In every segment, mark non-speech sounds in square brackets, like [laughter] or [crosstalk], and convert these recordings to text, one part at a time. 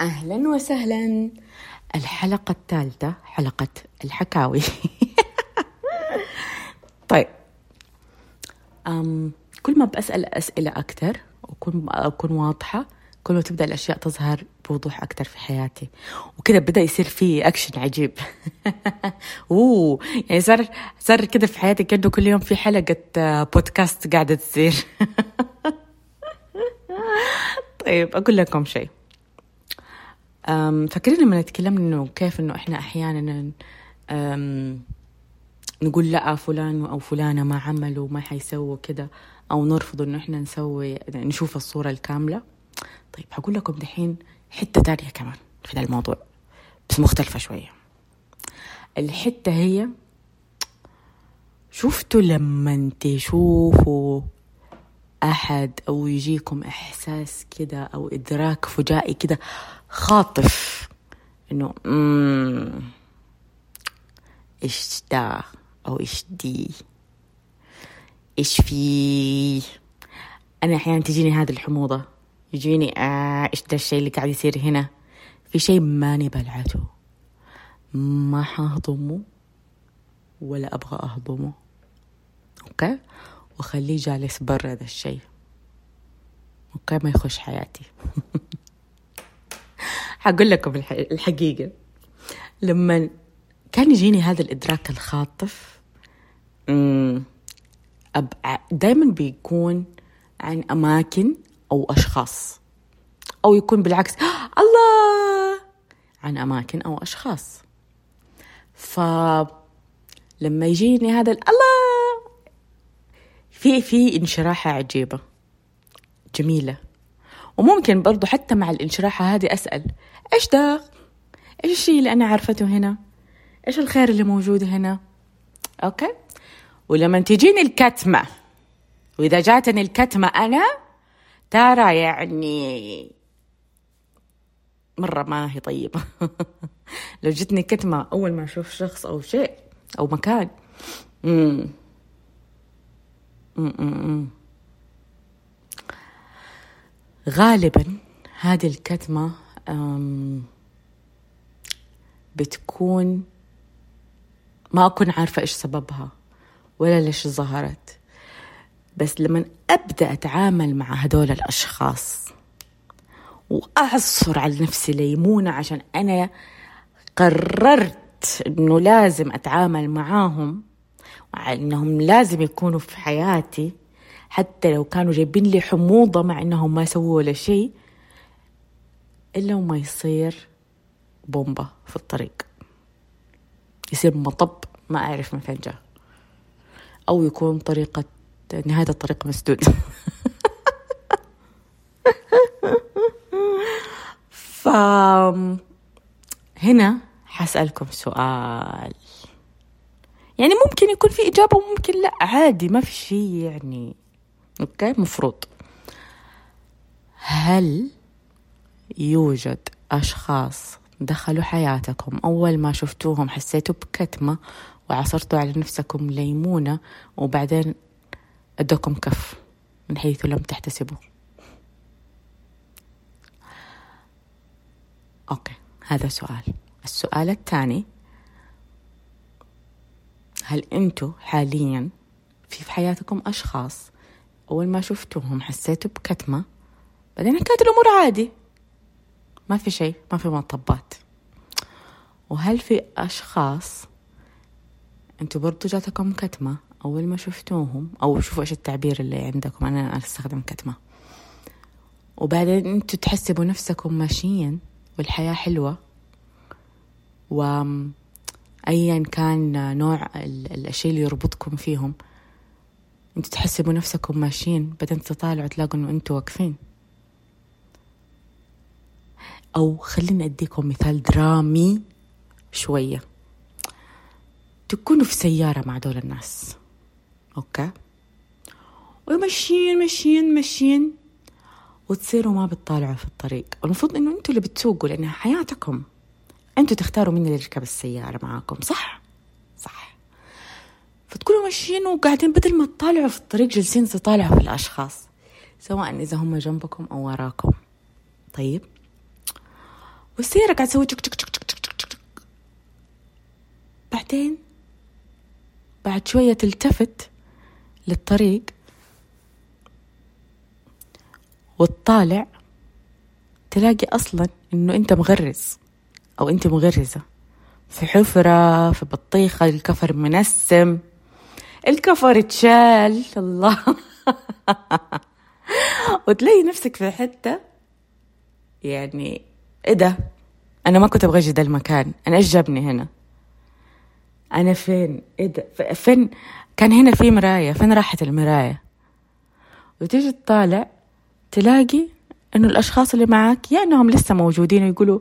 أهلا وسهلا. الحلقة الثالثة حلقة الحكاوي. [laughs] طيب. أم كل ما بسأل أسئلة أكثر وكل ما أكون واضحة كل ما تبدأ الأشياء تظهر بوضوح أكثر في حياتي. وكذا بدأ يصير في أكشن عجيب. [laughs] أوه يعني صار صار كذا في حياتي كأنه كل يوم في حلقة آه، بودكاست قاعدة تصير. [laughs] طيب أقول لكم شيء. فاكرين لما نتكلم إنه كيف إنه إحنا أحيانا نقول لا فلان أو فلانة ما عملوا ما حيسووا كده أو نرفض إنه إحنا نسوي نشوف الصورة الكاملة. طيب هقول لكم دحين حتة تانية كمان في ذا الموضوع بس مختلفة شوية. الحتة هي شفتوا لما تشوفوا أحد أو يجيكم إحساس كده أو إدراك فجائي كده خاطف إنه إيش ده؟ أو إيش دي؟ إيش في؟ أنا أحيانا تجيني هذه الحموضة يجيني آه إيش ده الشيء اللي قاعد يصير هنا؟ في شيء ماني بلعته ما حهضمه ولا أبغى أهضمه. OK؟ وخليه جالس برا ذا الشيء. OK ما يخش حياتي. [laughs] حقول لكم الحقيقة. لما كان يجيني هذا الإدراك الخاطف دايما بيكون عن أماكن أو أشخاص. أو يكون بالعكس [gasps] الله! عن أماكن أو أشخاص. فلما يجيني هذا الله! في في انشراحة عجيبة جميلة وممكن برضو حتى مع الانشراحة هذه أسأل إيش ده؟ إيش الشيء اللي أنا عرفته هنا؟ إيش الخير اللي موجود هنا؟ أوكي؟ ولما تجيني الكتمة وإذا جاتني الكتمة أنا ترى يعني مرة ما هي طيبة [laughs] لو جتني كتمة أول ما أشوف شخص أو شيء أو مكان مم. غالبا هذه الكتمة بتكون ما أكون عارفة إيش سببها ولا ليش ظهرت. بس لما أبدأ أتعامل مع هدول الأشخاص وأعصر على نفسي ليمونة عشان أنا قررت إنه لازم أتعامل معاهم إنهم لازم يكونوا في حياتي حتى لو كانوا جايبين لي حموضة مع إنهم ما سووا ولا شيء إلا وما يصير بومبا في الطريق. يصير مطب ما أعرف من فين جاء. أو يكون طريقة نهاية الطريق مسدود. [laughs] ف هنا حسألكم سؤال. يعني ممكن يكون في إجابة وممكن لا. عادي ما في شيء يعني. أوكي مفروض. هل يوجد أشخاص دخلوا حياتكم؟ أول ما شفتوهم حسيتوا بكتمة وعصرتوا على نفسكم ليمونة وبعدين أدوكم كف من حيث لم تحتسبوا. أوكي هذا سؤال. السؤال الثاني هل أنتوا حاليا في في حياتكم أشخاص أول ما شفتوهم حسيتوا بكتمة؟ بعدين كانت الأمور عادي. ما في شيء ما في مطبات. وهل في أشخاص أنتوا برضو جاتكم كتمة أول ما شفتوهم؟ أو شوفوا إيش التعبير اللي عندكم أنا أستخدم كتمة. وبعدين أنتوا تحسبوا نفسكم ماشيين والحياة حلوة. و ايا كان نوع الشيء اللي يربطكم فيهم أنتوا تحسبوا نفسكم ماشيين بعدين تطالعوا تلاقوا إنه أنتوا واقفين. أو خليني أديكم مثال درامي شوية. تكونوا في سيارة مع دول الناس OK؟ وماشيين ماشيين ماشيين وتصيروا ما بتطالعوا في الطريق. المفروض إنه أنتوا اللي بتسوقوا لانها حياتكم. أنتوا تختاروا مين اللي يركب السيارة معاكم صح؟ صح. فتكونوا ماشيين وقاعدين بدل ما تطالعوا في الطريق جالسين تطالعوا في الأشخاص سواء إذا هم جنبكم أو وراكم. طيب. والسيارة قاعد تسوي تشك تشك تشك تشك تشك تشك بعدين بعد شوية تلتفت للطريق وتطالع تلاقي أصلا إنه أنت مغرز أو أنت مغرزة. في حفرة في بطيخة الكفر منسم. الكفر اتشال. الله. [laughs] وتلاقي نفسك في حتة يعني إيه ده؟ أنا ما كنت أبغى أجي ده المكان. أنا إيش جابني هنا؟ أنا فين؟ إيه ده؟ فين؟ كان هنا في مراية. فين راحت المراية؟ وتيجي تطالع تلاقي إنه الأشخاص اللي معاك يا إنهم لسه موجودين ويقولوا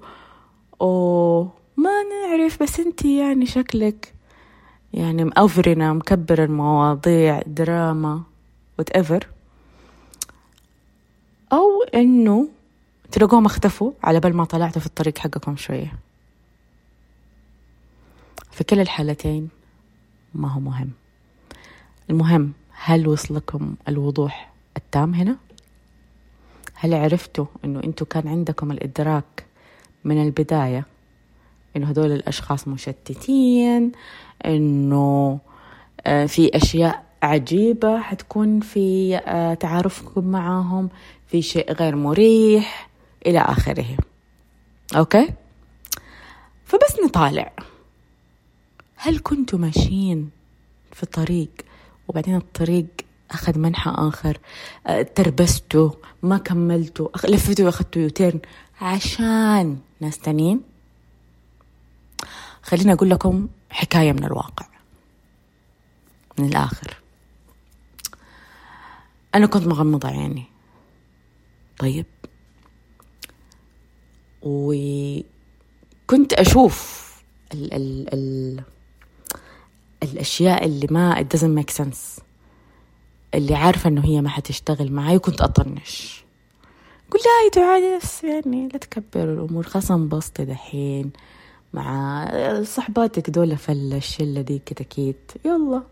أوه ما نعرف بس انت يعني شكلك يعني مأفرنة مكبر المواضيع دراما whatever. أو إنه تلاقوهم اختفوا على بال ما طلعتوا في الطريق حقكم شوية. في كل الحالتين ما هو مهم. المهم هل وصلكم الوضوح التام هنا؟ هل عرفتوا إنه أنتوا كان عندكم الإدراك من البداية إنه هدول الأشخاص مشتتين إنه آه، في أشياء عجيبة حتكون في آه، تعارفكم معهم في شيء غير مريح إلى آخره. أوكي؟ فبس نطالع. هل كنتوا ماشيين في طريق وبعدين الطريق أخذ منحى آخر آه، تربستوا ما كملتوا لفتوا وأخذتوا يوتيرن. عشان ناس تانيين خليني أقول لكم حكاية من الواقع من الآخر. أنا كنت مغمضة عيني. طيب. وكنت أشوف ال ال ال الأشياء اللي ما it doesn't make sense. اللي عارفة إنه هي ما حتشتغل معي وكنت أطنش. قل لا تعالي بس يعني لا تكبر الأمور. خاصة انبسطي دحين مع صحباتك دول فلة الشلة دي كده كيت. يلا.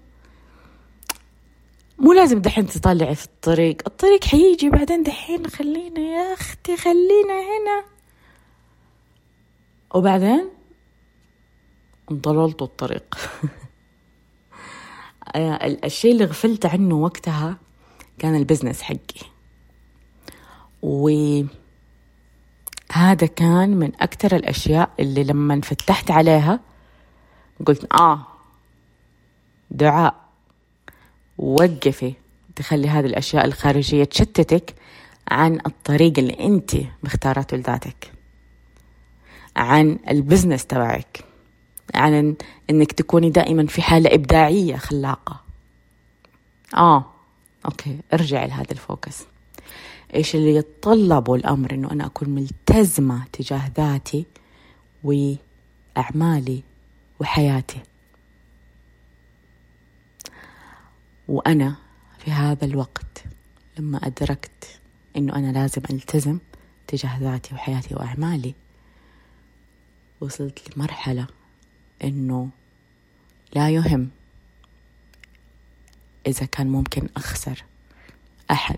مو لازم دحين تطلعي في الطريق. الطريق حيجي بعدين دحين. خلينا يا أختي خلينا هنا. وبعدين انضللت الطريق. [laughs] الشيء اللي غفلت عنه وقتها كان البزنس حقي. وهذا كان من أكثر الأشياء اللي لما فتحت عليها قلت آه دعاء. وقفي تخلي هذه الأشياء الخارجية تشتتك عن الطريق اللي أنت مختارته لذاتك عن ال business تبعك. عن إنك تكوني دائما في حالة إبداعية خلاقة. آه. OK. ارجعي لهذا ال focus. إيش اللي يتطلبه الأمر إنه أنا أكون ملتزمة تجاه ذاتي وأعمالي وحياتي؟ وأنا في هذا الوقت لما أدركت إنه أنا لازم ألتزم تجاه ذاتي وحياتي وأعمالي وصلت لمرحلة إنه لا يهم إذا كان ممكن أخسر أحد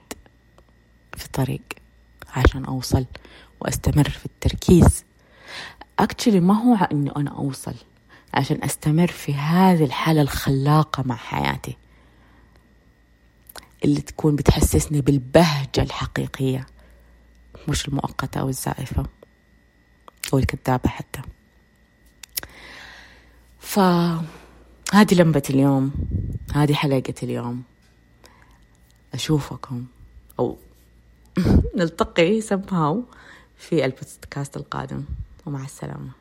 في طريق عشان أوصل وأستمر في التركيز. أكتشلي ما هو إنه أنا أوصل عشان أستمر في هذه الحالة الخلاقة مع حياتي اللي تكون بتحسسني بالبهجة الحقيقية مش المؤقتة أو الزائفة أو الكذابة حتى. فهذه لمبة اليوم. هذه حلقة اليوم. أشوفكم. أو [laughs] نلتقي somehow في البودكاست القادم. ومع السلامة.